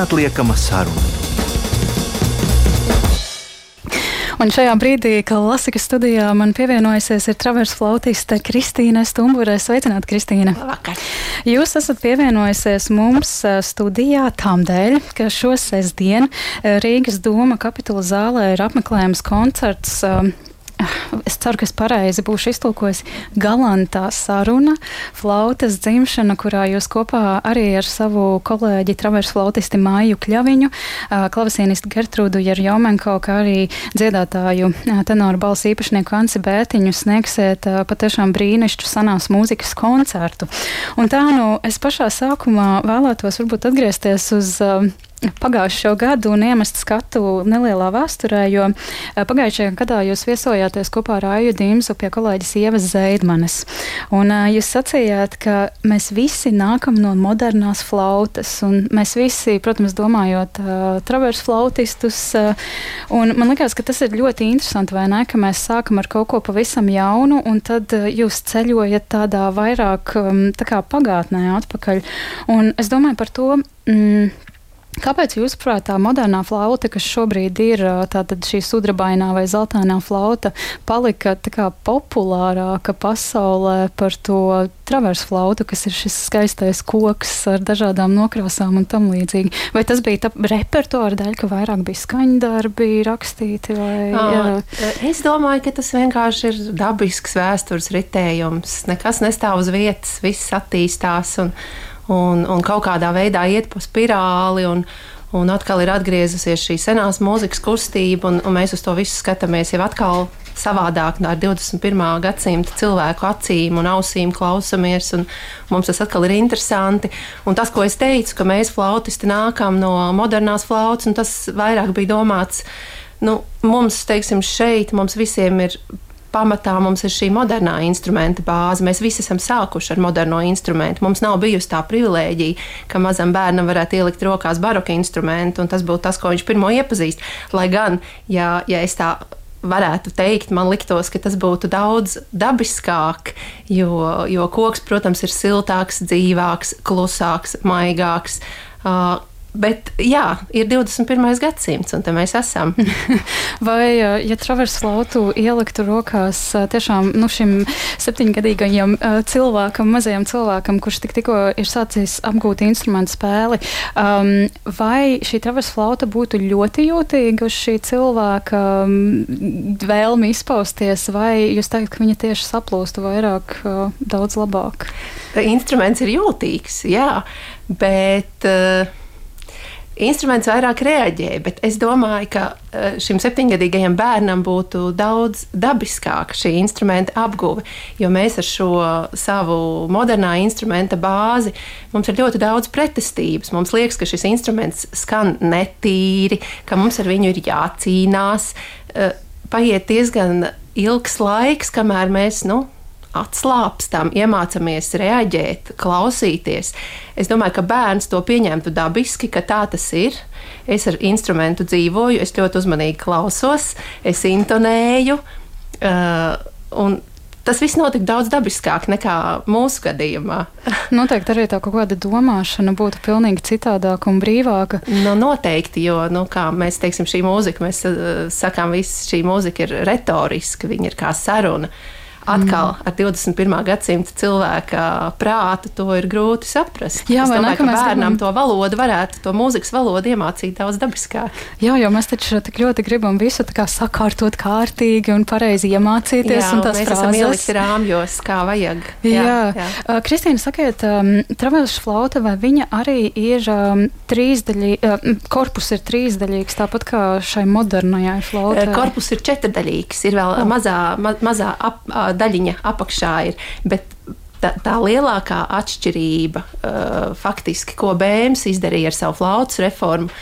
neatliekama saruna. Un šajā brīdī, kad Lasikas studijā man pievienojusies, ir travers flautiste Kristīne Stumburē. Sveicināta, Kristīne! Labvakar! Jūs esat pievienojusies mums studijā tām dēļ, ka šo sestdienu Rīgas doma kapitula zālē ir apmeklējums koncerts es ceru, ka es pareizi būšu iztulkojis, galantā saruna, flautas dzimšana, kurā jūs kopā arī ar savu kolēģi traversu flautisti Māju Kļaviņu, klavesīnistu Gertrūdu Jarjomenko, kā arī dziedātāju tenoru balsu īpašnieku Anci Bētiņu sniegsiet patiešām brīnišķu sanās mūzikas koncertu. Un tā nu es pašā sākumā vēlētos varbūt atgriezties uz pagājušo gadu un iemest skatu nelielā vēsturē, jo eh, pagājušajā gadā jūs viesojāties kopā ar Aiju Dīmsu pie kolēģis Ievas Zeidmanes. Un uh, jūs sacījāt, ka mēs visi nākam no modernās flautas, un mēs visi, protams, domājot uh, travers flautistus, un man liekas, ka tas ir ļoti interesanti, vai ne, ka mēs sākam ar kaut ko pavisam jaunu, un tad jūs ceļojat tādā vairāk um, tā kā pagātnē atpakaļ. Un es domāju par to, mm, Kāpēc, jūsuprāt, tā modernā flauta, kas šobrīd ir šī sudrabainā vai zeltainā flauta, palika populārāka pasaulē par to traversu flautu, kas ir šis skaistais koks ar dažādām nokrāsām un tam līdzīgi? Vai tas bija repertuāra dēļ, ka vairāk bija skaņdarbi rakstīti? Vai, jā. es domāju, ka tas vienkārši ir dabisks vēstures ritējums. Nekas nestāv uz vietas, viss attīstās. Un, un, un kaut kādā veidā iet pa spirāli. Un, Un atkal ir atgriezusies šī senās mūzikas kustība, un, un mēs uz to visu skatāmies jau atkal savādāk ar 21. gadsimta cilvēku acīm un ausīm klausamies, un mums tas atkal ir interesanti. Un tas, ko es teicu, ka mēs flautisti nākam no modernās flautas, tas vairāk bija domāts, nu, mums, teiksim, šeit mums visiem ir pamatā mums ir šī modernā instrumenta bāze. Mēs visi esam sākuši ar moderno instrumentu. Mums nav bijusi tā privilēģija, ka mazam bērnam varētu ielikt rokās baroka instrumentu, un tas būtu tas, ko viņš pirmo iepazīst. Lai gan, ja, ja es tā varētu teikt, man liktos, ka tas būtu daudz dabiskāk, jo, jo koks, protams, ir siltāks, dzīvāks, klusāks, maigāks. Uh, Bet jā, ir 21. gadsimts, un te mēs esam. Vai, ja travers flautu ieliktu rokās tiešām nu, šim septiņgadīgajam cilvēkam, mazajam cilvēkam, kurš tik, tikko ir sācis apgūt instrumentu spēli, um, vai šī travers flauta būtu ļoti jūtīga uz šī cilvēka um, vēlmi izpausties, vai jūs teikt, ka viņa tieši saplūstu vairāk, uh, daudz labāk? Instruments ir jūtīgs, jā, bet. Uh, instruments vairāk reaģē, bet es domāju, ka eh, šim septiņgadīgajam bērnam būtu daudz dabiskāka šī instrumenta apguve, jo mēs ar šo savu modernā instrumenta bāzi mums ir ļoti daudz pretestības. Mums liekas, ka šis instruments skan netīri, ka mums ar viņu ir jācīnās. Eh, paiet diezgan ilgs laiks, kamēr mēs, nu, atslābstam, iemācāmies reaģēt, klausīties. Es domāju, ka bērns to pieņemtu dabiski, ka tā tas ir. Es ar instrumentu dzīvoju, es ļoti uzmanīgi klausos, es intonēju. Uh, un tas viss notika daudz dabiskāk nekā mūsu gadījumā. noteikti arī tā kaut kāda domāšana būtu pilnīgi citādāka un brīvāka. Nu, noteikti, jo, nu, kā mēs teiksim, šī mūzika, mēs uh, sakām, visa šī mūzika ir retoriska, viņa ir kā saruna. Uh, atkal mm. ar 21. gadsimta cilvēka prātu to ir grūti saprast. Jā, es domāju, ka bērnam gribam... to valodu varētu, to mūzikas valodu iemācīt daudz dabiskāk. Jā, jo mēs taču tik ļoti gribam visu kā sakārtot kārtīgi un pareizi iemācīties. Jā, un mēs frāzes. esam ielikti rāmjos, kā vajag. Jā, jā. jā. Uh, Kristīna, sakiet, um, travelša flauta, vai viņa arī ir um, trīsdaļīga, uh, korpus ir trīsdaļīgs, tāpat kā šai modernajai flautai? Korpus ir četrdaļīgs, ir vēl oh. mazā, ma, mazā ap, daļiņa apakšā ir. Bet tā, tā lielākā atšķirība, uh, faktiski, ko Bēns izdarīja ar savu flautas reformu,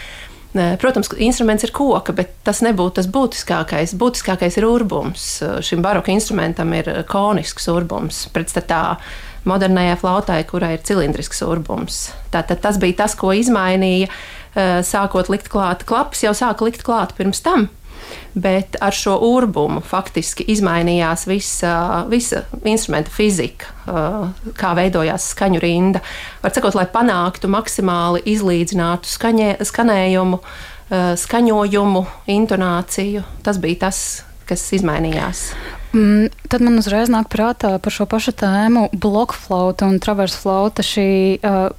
Protams, instruments ir koka, bet tas nebūtu tas būtiskākais. Būtiskākais ir urbums. Šim baroka instrumentam ir konisks urbums, pretstatā modernajai flautai, kurai ir cilindrisks urbums. Tātad tas bija tas, ko izmainīja, uh, sākot likt klāt. Klapas jau sāka likt klāt pirms tam. Bet ar šo urbumu faktiski izmainījās visa, visa instrumenta fizika, kā veidojās skaņu rinda. Var sakot, lai panāktu maksimāli izlīdzinātu skaņē, skanējumu, skaņojumu, intonāciju. Tas bija tas, kas izmainījās. Mm, tad man uzreiz nāk prātā par šo pašu tēmu blokflauta un traversflauta. Šī uh,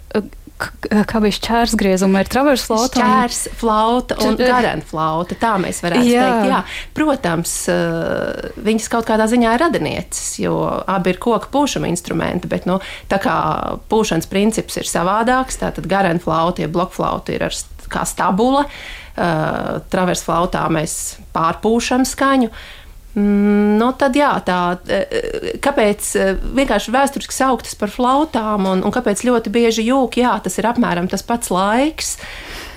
kā bija šķērsgriezuma, ir traversa flauta. Šķērs flauta un garena flauta, tā mēs varētu jā. teikt. Jā. Protams, eh, viņas kaut kādā ziņā ir radinieces, jo abi ir koka pūšama instrumenti, bet nu, tā kā pūšanas princips ir savādāks, tātad garena flauta, ja blokflauta ir ar kā stabula, uh, traversa flautā mēs pārpūšam skaņu. Uh, nu, tad jā, tā, e, e, kāpēc e, vienkārši vēsturiski sauktas par flautām un, un kāpēc ļoti bieži jūka, jā, tas ir apmēram tas pats laiks.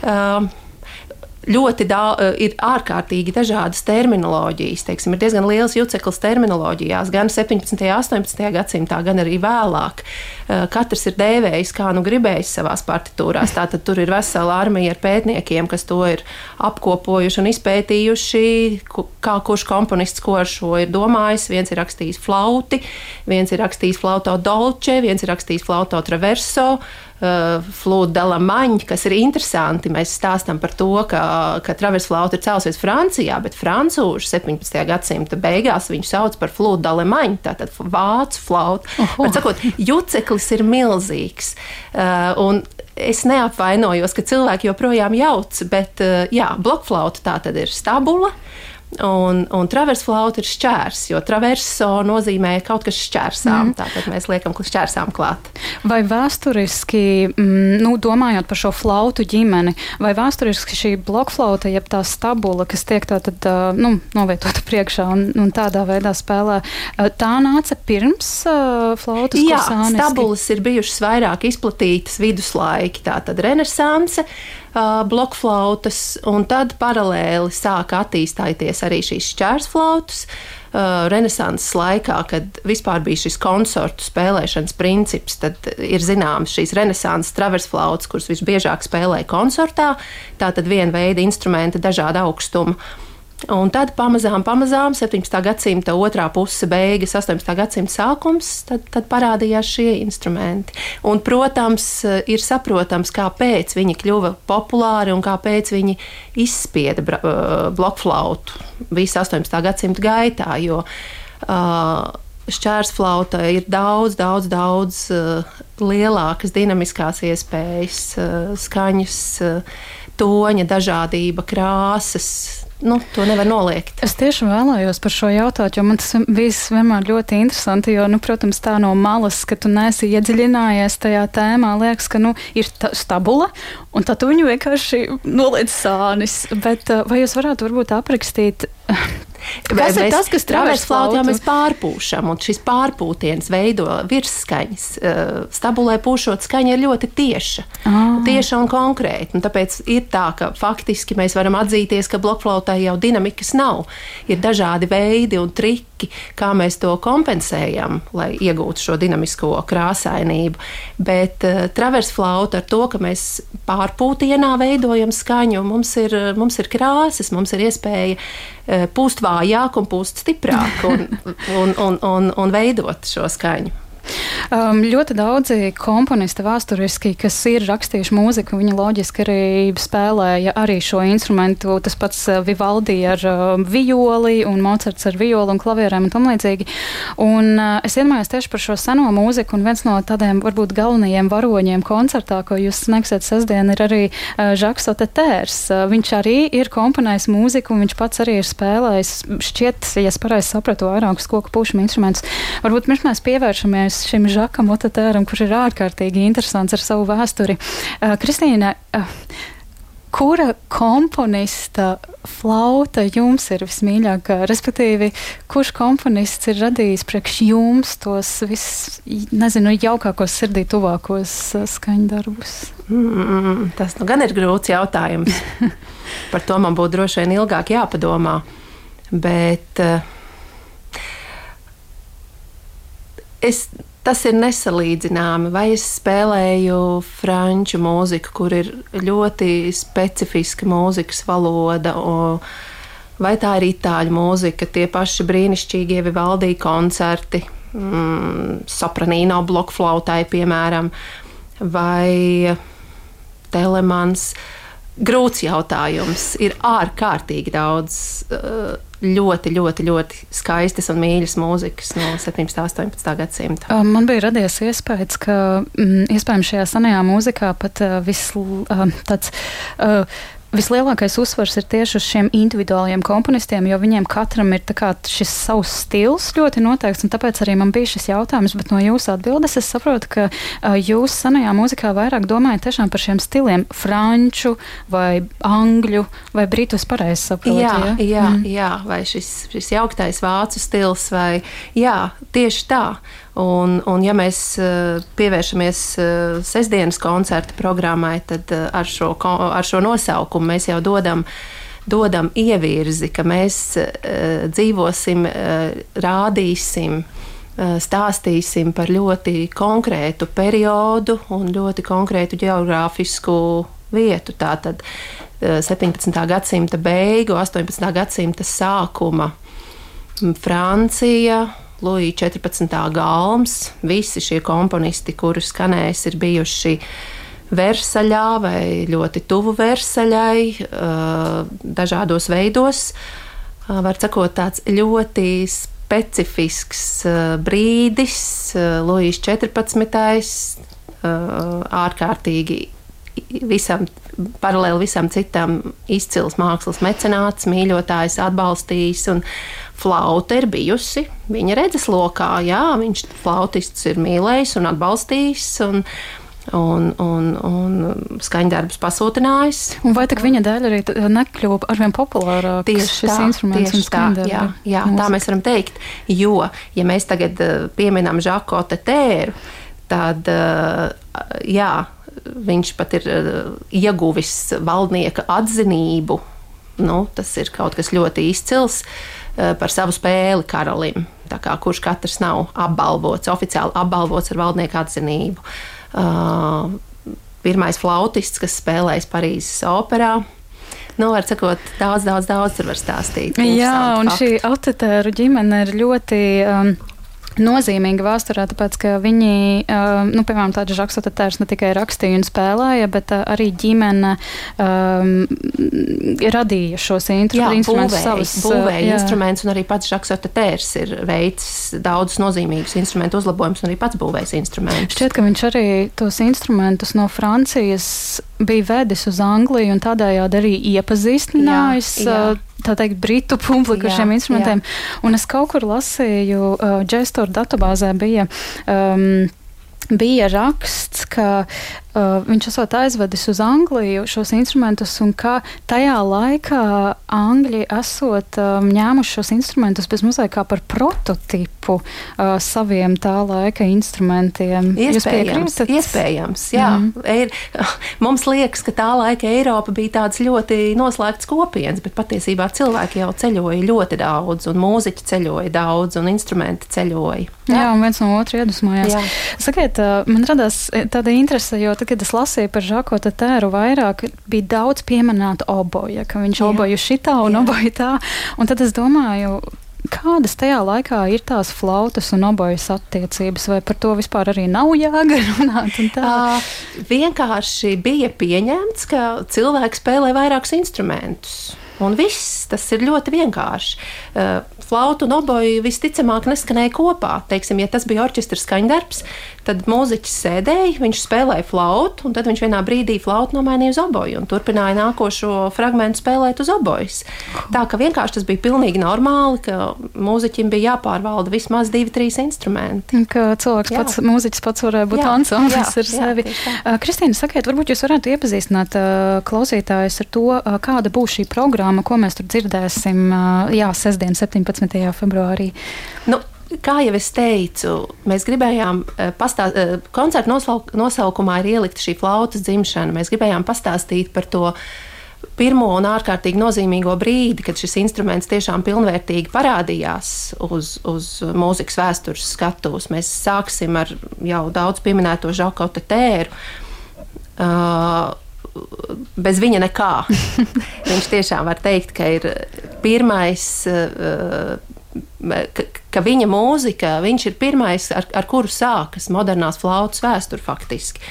Uh, ļoti daudz, eh, ir ārkārtīgi dažādas terminoloģijas. Teiksim, ir diezgan liels juceklis terminoloģijās, gan 17. un 18. gadsimtā, gan arī vēlāk. Eh, katrs ir dēvējis, kā nu gribējis savā partitūrās. Tātad tur ir vesela armija ar pētniekiem, kas to ir apkopojuši un izpētījuši, kā kurš komponists ko ar šo ir domājis. Viens ir rakstījis flauti, viens ir rakstījis flauto dolce, viens ir rakstījis flauto traverso flūda maņa, kas ir interesanti. Mēs stāstām par to, ka, ka traversa flauta ir cēlusies Francijā, bet francūži 17. gadsimta beigās viņu sauc par flūda maņu, tātad vācu flautu. Sakot, juceklis ir milzīgs. Uh, Es neapvainojos, ka cilvēki joprojām jauc, bet uh, jā, blokflauta tā tad ir stabula. Un, un traversa flauta ir šķērs, jo traverso nozīmē kaut kas šķērsām. Mm. Tātad mēs liekam šķērsām klāt. Vai vēsturiski, mm, nu, domājot par šo flautu ģimeni, vai vēsturiski šī blokflauta, jeb tā stabula, kas tiek tātad, nu, novietota priekšā un, un tādā veidā spēlē, tā nāca pirms uh, flautas? Jā, stabulas ir bijušas vairāk izplatītas viduslaiki, tātad renesanse. Uh, blokflautas, un tad paralēli sāka attīstīties arī šīs šķērsflautas. Uh, Renesanses laikā, kad vispār bija šis koncertu spēlēšanas princips, tad ir zināms šīs renesanses traversflautas, kuras visbiežāk spēlēja koncertā. Tā tad viena veida instrumenti, dažāda augstuma. Un tad pamazām, pamazām 17. gadsimta otrā puse, beigas, 18. gadsimta sākums, tad, tad parādījās šie instrumenti. Un, protams, ir saprotams, kāpēc viņi kļuva populāri un kāpēc viņi izspieda blokflautu visu 18. gadsimta gaitā. Jo, uh, Šķērsflauta ir daudz, daudz, daudz uh, lielākas dinamiskās iespējas, uh, skaņas, uh, toņa, dažādība, krāsas, nu, to nevar noliegt. Es tieši vēlējos par šo jautāt, jo man tas bijis vienmēr ļoti interesanti. Jo, nu, protams, tā no malas, ka tu neesi iedziļinājies tajā tēmā, liekas, ka nu, ir stabula, un tad tu viņu vienkārši noliec sānis. Bet vai jūs varētu varbūt aprakstīt? Kas ir tas, kas traversa flautā mēs pārpūšam, un šis pārpūtiens veido virsskaņas. Stabulē pūšot skaņa ir ļoti tieša, ah. tieša un konkrēta. Un tāpēc ir tā, ka faktiski mēs varam atzīties, ka blokflautai jau dinamikas nav. Ir dažādi veidi un triki, kā mēs to kompensējam, lai iegūtu šo dinamisko krāsainību. Bet uh, traversa flauta ar to, ka mēs pārpūtienā veidojam skaņu, mums ir, mums ir krāsas, mums ir iespēja pūst vājāk un pūst stiprāk un, un, un, un, un veidot šo skaņu. Um, ļoti daudzi komponisti vēsturiski, kas ir rakstījuši mūziku, viņi loģiski arī spēlēja arī šo instrumentu. Tas pats uh, Vivaldi ar uh, violi un Mocards ar violi un klavierēm un tam līdzīgi. Un uh, es iedomājos tieši par šo seno mūziku, un viens no tādiem varbūt galvenajiem varoņiem koncertā, ko jūs sniegsiet sestdien, ir arī uh, Žaks Otetērs. Uh, viņš arī ir komponējis mūziku, un viņš pats arī ir spēlējis, šķiet, ja es pareizi sapratu, vairākus koku pušumu instrumentus. Varbūt mēs pievēršamies pievērsties šim Žakam Otatēram, kurš ir ārkārtīgi interesants ar savu vēsturi. Uh, Kristīna, uh, kura komponista flauta jums ir vismīļākā? Respektīvi, kurš komponists ir radījis priekš jums tos vis, nezinu, jaukākos sirdī tuvākos uh, skaņdarbus? Mm, tas nu gan ir grūts jautājums. Par to man būtu droši vien ilgāk jāpadomā. Bet uh, es, tas ir nesalīdzināmi. Vai es spēlēju franču mūziku, kur ir ļoti specifiska mūzikas valoda, vai tā ir itāļu mūzika, tie paši brīnišķīgie Vivaldī koncerti, mm, sopranīno blokflautai, piemēram, vai telemans. Grūts jautājums. Ir ārkārtīgi daudz uh, ļoti, ļoti, ļoti skaistas un mīļas mūzikas no 17. un 18. gadsimta. Man bija radies iespējas, ka mm, iespējams šajā senajā mūzikā pat viss tāds. Uh, Vislielākais uzsvars ir tieši uz šiem individuāliem komponistiem, jo viņiem katram ir šis savs stils ļoti noteikts. Tāpēc arī man bija šis jautājums, bet no jūsu atbildes es saprotu, ka uh, jūs senajā mūzikā vairāk domājat tiešām par šiem stiliem - franču vai angļu vai britu. Es pareizi saprotu. Jā, ja? jā, mm. jā, vai šis, šis jauktais vācu stils, vai jā, tieši tā. Un, un ja mēs eh, pievēršamies eh, sestdienas koncerta programmai, tad eh, ar šo, ar šo nosaukumu mēs jau dodam dodam ievirzi, ka mēs uh, dzīvosim, uh, rādīsim, uh, stāstīsim par ļoti konkrētu periodu un ļoti konkrētu geogrāfisku vietu. Tātad 17. gadsimta beigu, 18. gadsimta sākuma Francija, Lūija 14. galms, visi šie komponisti, kuri skanējis, ir bijuši Versaļā vai ļoti tuvu Versaļai, dažādos veidos. Var sakot, tāds ļoti specifisks brīdis, Lūijas 14. ārkārtīgi visam, paralēli visam citam izcils mākslas mecenāts, mīļotājs, atbalstījis. Un flauta ir bijusi viņa redzeslokā. Jā, viņš flautists ir mīlējis un atbalstījis. Un, un, un, un skaņdarbus pasūtinājis. Vai viņa dēļ arī nekļuva arvien populārāks tieši šis tā, instruments? Tieši tā, jā, jā, tā mēs varam teikt. Jo, ja mēs tagad eh, pieminam Žako Tetēru, tad eh, jā, viņš pat ir eh, ieguvis valdnieka atzinību. Nu, tas ir kaut kas ļoti izcils. Uh, par savu spēli karalim. Kā, kurš katrs nav apbalvots, oficiāli apbalvots ar valdnieku atzinību. Uh, pirmais flautists, kas spēlējis Parīzes operā. Nu, var sakot, daudz, daudz, daudz tur var stāstīt. Jā, un fakti. šī autotēru ģimene ir ļoti. Um, nozīmīga vēsturē, tāpēc ka viņi, nu, piemēram, tāds Žaks Otatērs ne tikai rakstīja un spēlēja, bet arī ģimene um, radīja šos instrumentus. Jā, savas, būvēja instrumentus, un arī pats Žaks Otatērs ir veicis daudzus nozīmīgus instrumentu uzlabojumus, un arī pats būvējis instrumentus. Šķiet, ka viņš arī tos instrumentus no Francijas bija vedis uz Angliju un tādējādi arī iepazīstinājis. Jā, jā tā teikt, britu publiku ar šiem instrumentiem. Jā. Un es kaut kur lasīju, uh, Gestor datubāzē bija. Um, bija raksts, ka uh, viņš esot aizvedis uz Angliju šos instrumentus, un ka tajā laikā Angļi esot um, ņēmuši šos instrumentus bez mazliet kā par prototipu uh, saviem tā laika instrumentiem. Iespējams, iespējams jā. Mm. Ir, mums liekas, ka tā laika Eiropa bija tāds ļoti noslēgts kopienas, bet patiesībā cilvēki jau ceļoja ļoti daudz, un mūziķi ceļoja daudz, un instrumenti ceļoja. Jā, jā un viens no otra iedvesmojās. Sakiet, man radās tāda interese, jo tad, kad es lasīju par Žako Tēru, vairāk bija daudz pieminēta oboja, ka viņš jā. oboju šitā un jā. oboju tā. Un tad es domāju, kādas tajā laikā ir tās flautas un obojas attiecības, vai par to vispār arī nav jāgarunāt? Uh, vienkārši bija pieņemts, ka cilvēks spēlē vairākus instrumentus. Un viss tas ir ļoti vienkārši. Uh, flauta un oboja visticamāk neskanēja kopā. Teiksim, ja tas bija orķestras skaņdarbs, tad mūziķis sēdēja, viņš spēlēja flautu, un tad viņš vienā brīdī flautu nomainīja uz oboju un turpināja nākošo fragment spēlēt uz obojas. Tā ka vienkārši tas bija pilnīgi normāli, ka mūziķim bija jāpārvalda vismaz divi, trīs instrumenti. Ka cilvēks jā. pats, mūziķis pats varēja būt ansamblis ar sevi. Jā, Kristīna, sakiet, varbūt jūs varētu iepazīstināt uh, klausītājus ar to, uh, kāda būs šī programma, ko mēs tur dzirdēsim, uh, jā, sestdien, 17. 11. februārī. Nu, kā jau es teicu, mēs gribējām eh, pastāstīt, eh, koncerta nosaukumā ir ielikta šī flautas dzimšana. Mēs gribējām pastāstīt par to pirmo un ārkārtīgi nozīmīgo brīdi, kad šis instruments tiešām pilnvērtīgi parādījās uz, uz mūzikas vēstures skatuves. Mēs sāksim ar jau daudz pieminēto Žakotu tēru. Uh, bez viņa nekā. Viņš tiešām var teikt, ka ir pirmais ka, ka viņa mūzika, viņš ir pirmais, ar, ar kuru sākas modernās flautas vēsture faktiski.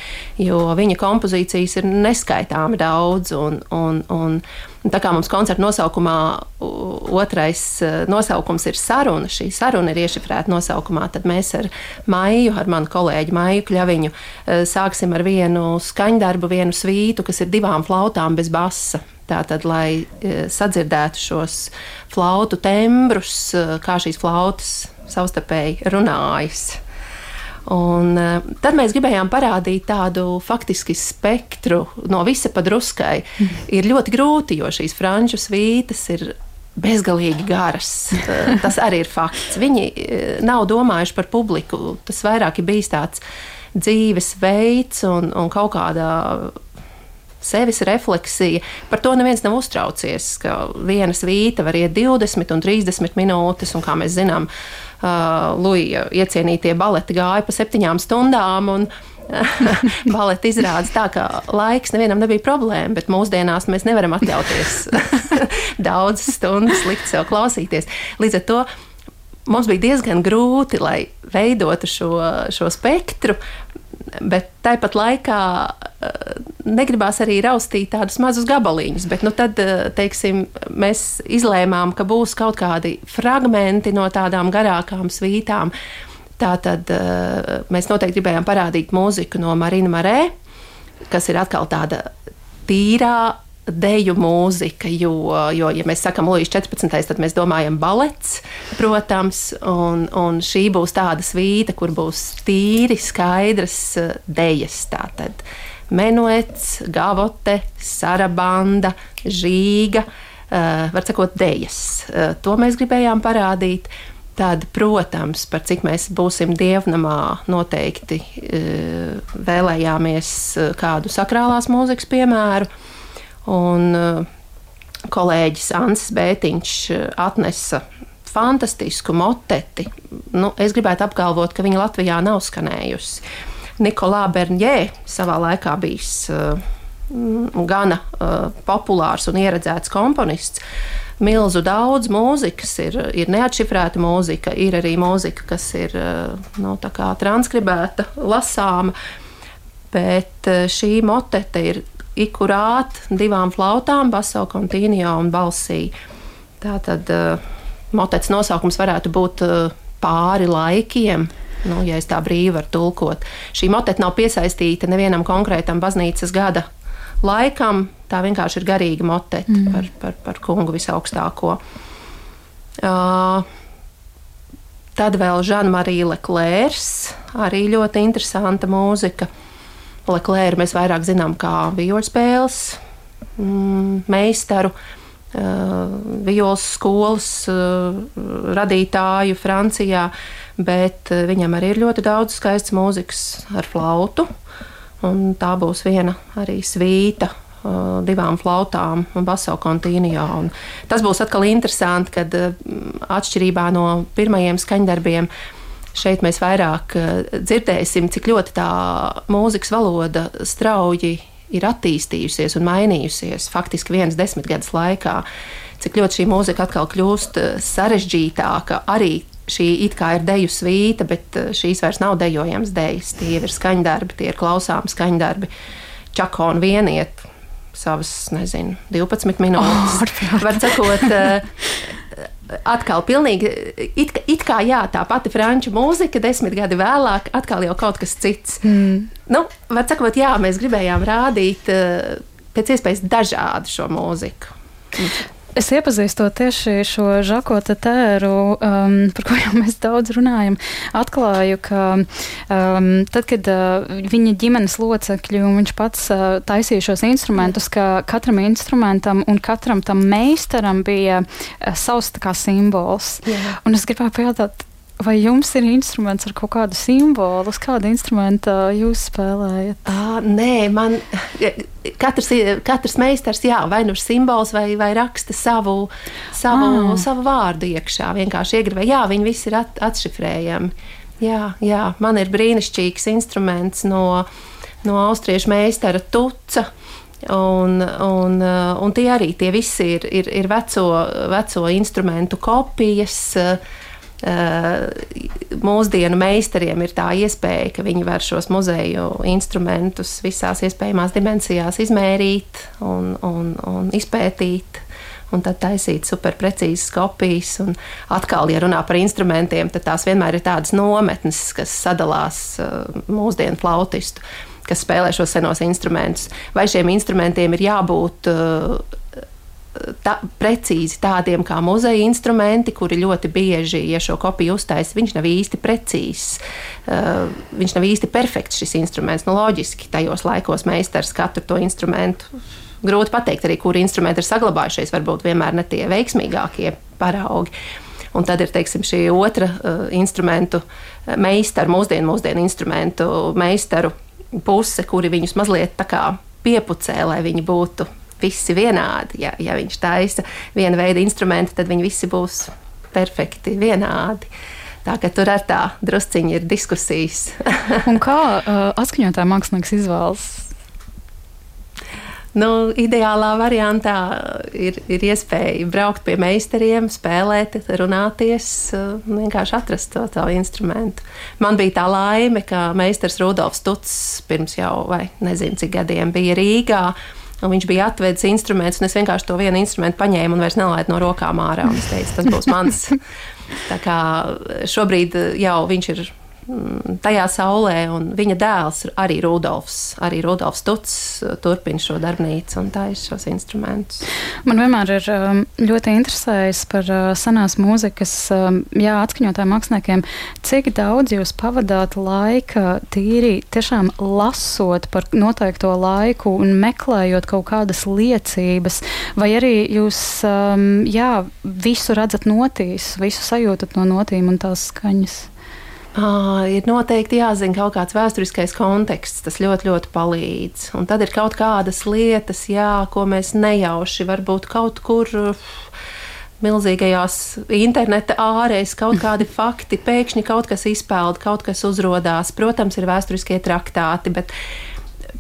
Jo viņa kompozīcijas ir neskaitāmi daudz, un, un, un, tā kā mums koncerta nosaukumā otrais e, nosaukums ir saruna, šī saruna ir iešifrēta nosaukumā, tad mēs ar Maiju, ar manu kolēģi Maiju Kļaviņu, e, sāksim ar vienu skaņdarbu, vienu svītu, kas ir divām flautām bez basa. Tātad, lai e, sadzirdētu šos flautu tembrus, e, kā šīs flautas savstarpēji runājas. Un, e, tad mēs gribējām parādīt tādu faktiski spektru no visa padruskai. Mm. Ir ļoti grūti, jo šīs franču svītas ir bezgalīgi garas. Tas arī ir fakts. Viņi nav domājuši par publiku. Tas vairāk ir bijis tāds dzīvesveids un, un kaut kāda sevis refleksija. Par to neviens nav uztraucies, ka viena svīta var iet 20 un 30 minūtes, un kā mēs zinām, uh, Luija iecienītie baleti gāja pa septiņām stundām. Un, Baleta izrādes tā, ka laiks nevienam nebija problēma, bet mūsdienās mēs nevaram atļauties daudzas stundas likt sev klausīties. Līdz ar to mums bija diezgan grūti, lai veidotu šo, šo spektru, bet tāpat laikā eh, negribās arī raustīt tādus mazus gabaliņus. Bet nu, tad eh, teiksim, mēs izlēmām, ka būs kaut kādi fragmenti no tādām garākām svītām. Tātad eh, mēs noteikti gribējām parādīt mūziku no Marina Marē, kas ir atkal tāda tīrā deju mūzika, jo, jo ja mēs sakām Lūijas 14. tad mēs domājam balets, protams, un, un šī būs tāda svīta, kur būs tīri skaidras eh, dejas. Tātad menuets, gavote, sarabanda, žīga, uh, var sakot, dejas. Uh, to mēs gribējām parādīt. Tad, protams, par cik mēs būsim dievnamā, noteikti vēlējāmies kādu sakrālās mūzikas piemēru. Un uh, kolēģis Ansis Bētiņš uh, atnesa fantastisku moteti. Nu, es gribētu apgalvot, ka viņa Latvijā nav skanējusi. Nikolā Bernjē savā laikā bijis uh, gana uh, populārs un ieredzēts komponists. Milzu daudz mūzikas ir, ir neatšifrēta mūzika, ir arī mūzika, kas ir uh, nu, transkribēta, lasāma. Bet šī motete ir ikurāt divām flautām, baso kontīnijā un balsī. Tātad uh, motets nosaukums varētu būt uh, pāri laikiem. Nu, ja es tā brīvi varu tulkot, šī moteta nav piesaistīta nevienam konkrētam baznīcas gada laikam. Tā vienkārši ir garīga moteta mm. par, par, par kungu visaugstāko. Uh, tad vēl Žanmarija Leclērs, arī ļoti interesanta mūzika. Leclerc mēs vairāk zinām kā vioļu spēles mm, meistaru. Uh, Violas skolas uh, radītāju Francijā, bet uh, viņam arī ir ļoti daudz skaistas mūzikas ar flautu. Tā būs viena arī svīta uh, divām flautām un baso kontīnijā. Un tas būs atkal interesanti, kad atšķirībā no pirmajiem skaņdarbiem Šeit mēs vairāk eh, dzirdēsim, cik ļoti tā mūzikas valoda strauji ir attīstījusies un mainījusies faktiski vienas desmitgades laikā. Cik ļoti šī mūzika atkal kļūst eh, sarežģītāka, arī šī it kā ir deju svīta, bet eh, šīs vairs nav dejojams dejas. Tie ir skaņdarbi, tie ir klausāmi skaņdarbi. Čakona vieniet savas, nezinu, 12 minūtes. Oh, Var sakot, atkal pilnīgi, it, it kā jā, tā pati franču mūzika, desmit gadi vēlāk, atkal jau kaut kas cits. Mm. Nu, var sakot, jā, mēs gribējām rādīt eh, pēc iespējas dažādu šo mūziku. Es iepazīstot tieši šo žakota tēru, um, par ko jau mēs daudz runājam, atklāju, ka um, tad, kad uh, viņa ģimenes locekļi un viņš pats uh, taisīja šos instrumentus, ka katram instrumentam un katram tam meistaram bija uh, savs kā simbols. Jā. Un es gribēju pajautāt, Vai jums ir instruments ar kaut kādu simbolu? Uz kādu instrumentu jūs spēlējat? À, nē, man katrs, katrs meistars, jā, vai nu ir simbols, vai, vai raksta savu, savu, ah. savu vārdu iekšā. Vienkārši iegribē, jā, viņi visi ir at, atšifrējami. Jā, jā, man ir brīnišķīgs instruments no, no austriešu meistara Tuca Un, un, un tie arī tie visi ir, ir, ir veco, veco instrumentu kopijas. Mūsdienu meistariem ir tā iespēja, ka viņi var šos muzeju instrumentus visās iespējamās dimensijās izmērīt un, un, un izpētīt un tad taisīt superprecīzas kopijas. Un atkal, ja runā par instrumentiem, tad tās vienmēr ir tādas nometnes, kas sadalās uh, mūsdienu flautistu, kas spēlē šos senos instrumentus. Vai šiem instrumentiem ir jābūt uh, tā, precīzi tādiem kā muzeja instrumenti, kuri ļoti bieži, ja šo kopiju uztaisa, viņš nav īsti precīzs. Uh, viņš nav īsti perfekts šis instruments. Nu, loģiski, tajos laikos meistars katru to instrumentu grūti pateikt arī, kuri instrumenti ir saglabājušies. Varbūt vienmēr ne tie veiksmīgākie paraugi. Un tad ir teiksim, šī otra uh, instrumentu uh, meistaru, mūsdienu, mūsdienu instrumentu meistaru puse, kuri viņus mazliet piepucē, lai viņi būtu visi vienādi. Ja, ja viņš taisa viena veida instrumentu, tad viņi visi būs perfekti vienādi. Tā ka tur ar tā drusciņi ir diskusijas. kā uh, atskaņotā mākslinieks izvēlas Nu, ideālā variantā ir, ir iespēja braukt pie meistariem, spēlēt, runāties, vienkārši atrast to savu instrumentu. Man bija tā laime, ka meistars Rudolfs Tuts pirms jau, vai nezinu, cik gadiem bija Rīgā. Un viņš bija atvedis instrumentus, un es vienkārši to vienu instrumentu paņēmu un vairs nelaidu no rokām ārā. Es teicu, tas būs mans. Tā kā šobrīd jau viņš ir tajā saulē, un viņa dēls arī Rudolfs, arī Rudolfs Tuts uh, turpina šo darbnīcu un taisa šos instrumentus. Man vienmēr ir um, ļoti interesējis par uh, senās mūzikas, um, jā, atskaņotājiem māksliniekiem, cik daudz jūs pavadāt laika tīri tiešām lasot par noteikto laiku un meklējot kaut kādas liecības, vai arī jūs, um, jā, visu redzat notīs, visu sajūtat no notīm un tās skaņas? Uh, ir noteikti jāzina kaut kāds vēsturiskais konteksts. Tas ļoti, ļoti palīdz. Un tad ir kaut kādas lietas, jā, ko mēs nejauši varbūt kaut kur. Milzīgajās interneta ārēs kaut kādi fakti, pēkšņi kaut kas izpeld, kaut kas uzrādās. Protams, ir vēsturiskie traktāti, bet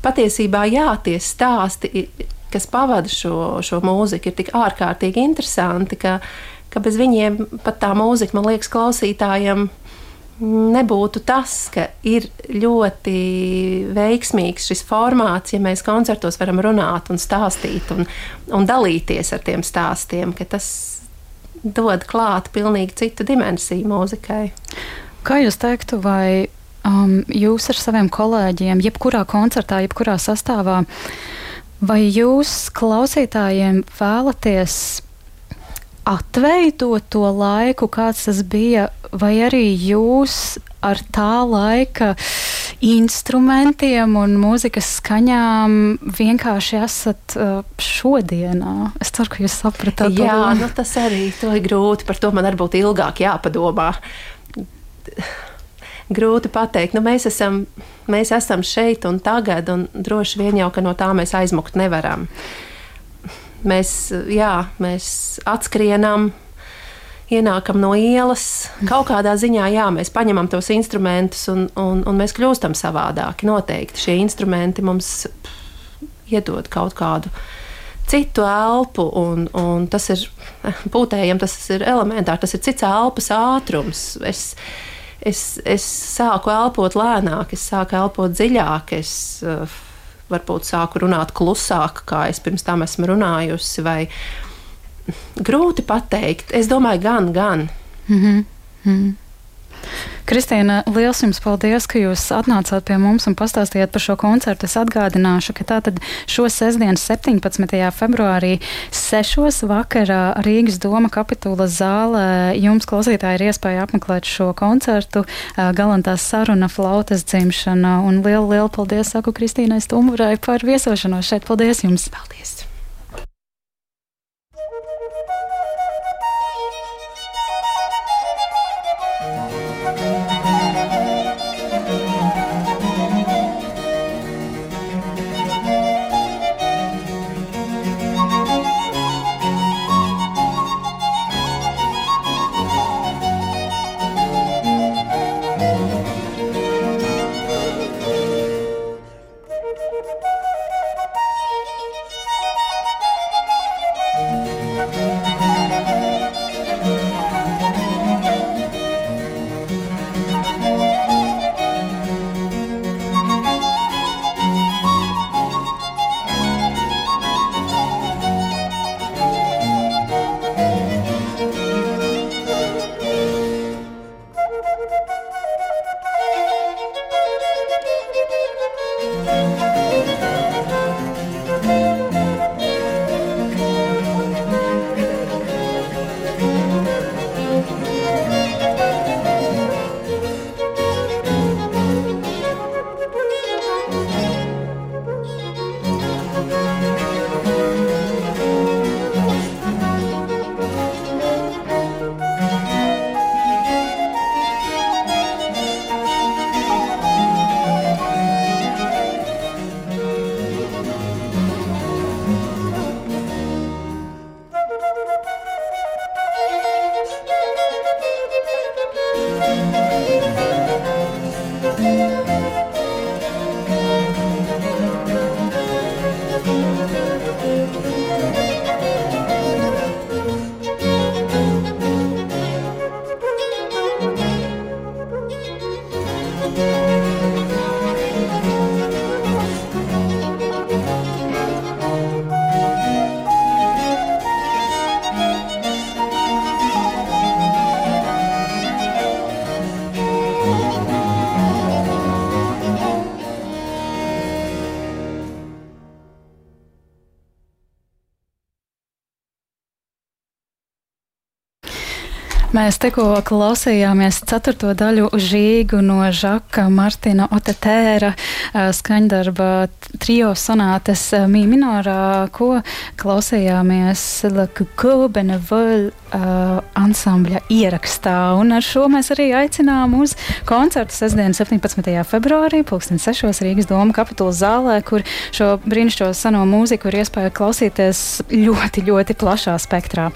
patiesībā jā, tie stāsti, kas pavada šo, šo mūziku, ir tik ārkārtīgi interesanti, ka, ka bez viņiem pat tā mūzika, man liekas, klausītājiem nebūtu tas, ka ir ļoti veiksmīgs šis formāts, ja mēs koncertos varam runāt un stāstīt un, un dalīties ar tiem stāstiem, ka tas dod klāt pilnīgi citu dimensiju mūzikai. Kā jūs teiktu, vai um, jūs ar saviem kolēģiem, jebkurā koncertā, jebkurā sastāvā, vai jūs klausītājiem vēlaties atveidot to laiku, kāds tas bija, vai arī jūs ar tā laika instrumentiem un mūzikas skaņām vienkārši esat uh, šodienā. Es ceru, ka jūs sapratāt. Jā, nu, tas arī ir grūti. Par to man varbūt ilgāk jāpadomā. Grūti pateikt, nu, mēs, esam, mēs esam šeit un tagad, un droši vien jau no tā mēs aizmukt nevaram. Mēs, jā, mēs atskrienam, ienākam no ielas. Kaut kādā ziņā, jā, mēs paņemam tos instrumentus un, un, un mēs kļūstam savādāki. Noteikti šie instrumenti mums iedod kaut kādu citu elpu, un, un tas ir būtējiem, tas ir elementāri, tas ir cits elpas ātrums. Es, es, es sāku elpot lēnāk, es sāku elpot dziļāk. Es, uh, varbūt sāku runāt klusāk, kā es pirms tam esmu runājusi. Vai grūti pateikt. Es domāju, gan, gan. Mm -hmm. Mm -hmm. Kristīna, liels jums paldies, ka jūs atnācāt pie mums un pastāstījāt par šo koncertu. Es atgādināšu, ka tātad šo sestdienu, 17. februārī, 6. vakarā Rīgas doma kapitula zālē jums, klausītāji, ir iespēja apmeklēt šo koncertu, galantās saruna, flautas dzimšana. Un lielu, lielu paldies saku Kristīnai Stumurai par viesošanos šeit. Paldies jums! Paldies! Mēs tikko klausījāmies ceturto daļu žīgu no Žaka Martina Otetēra skaņdarba trio sonātes mī minorā, ko klausījāmies Lakuko Benevol uh, ansambļa ierakstā. Un ar šo mēs arī aicinām uz koncertu sestdien 17. februārī, 2006. Rīgas doma kapitulas zālē, kur šo brīnišķo seno mūziku ir iespēja klausīties ļoti, ļoti plašā spektrā.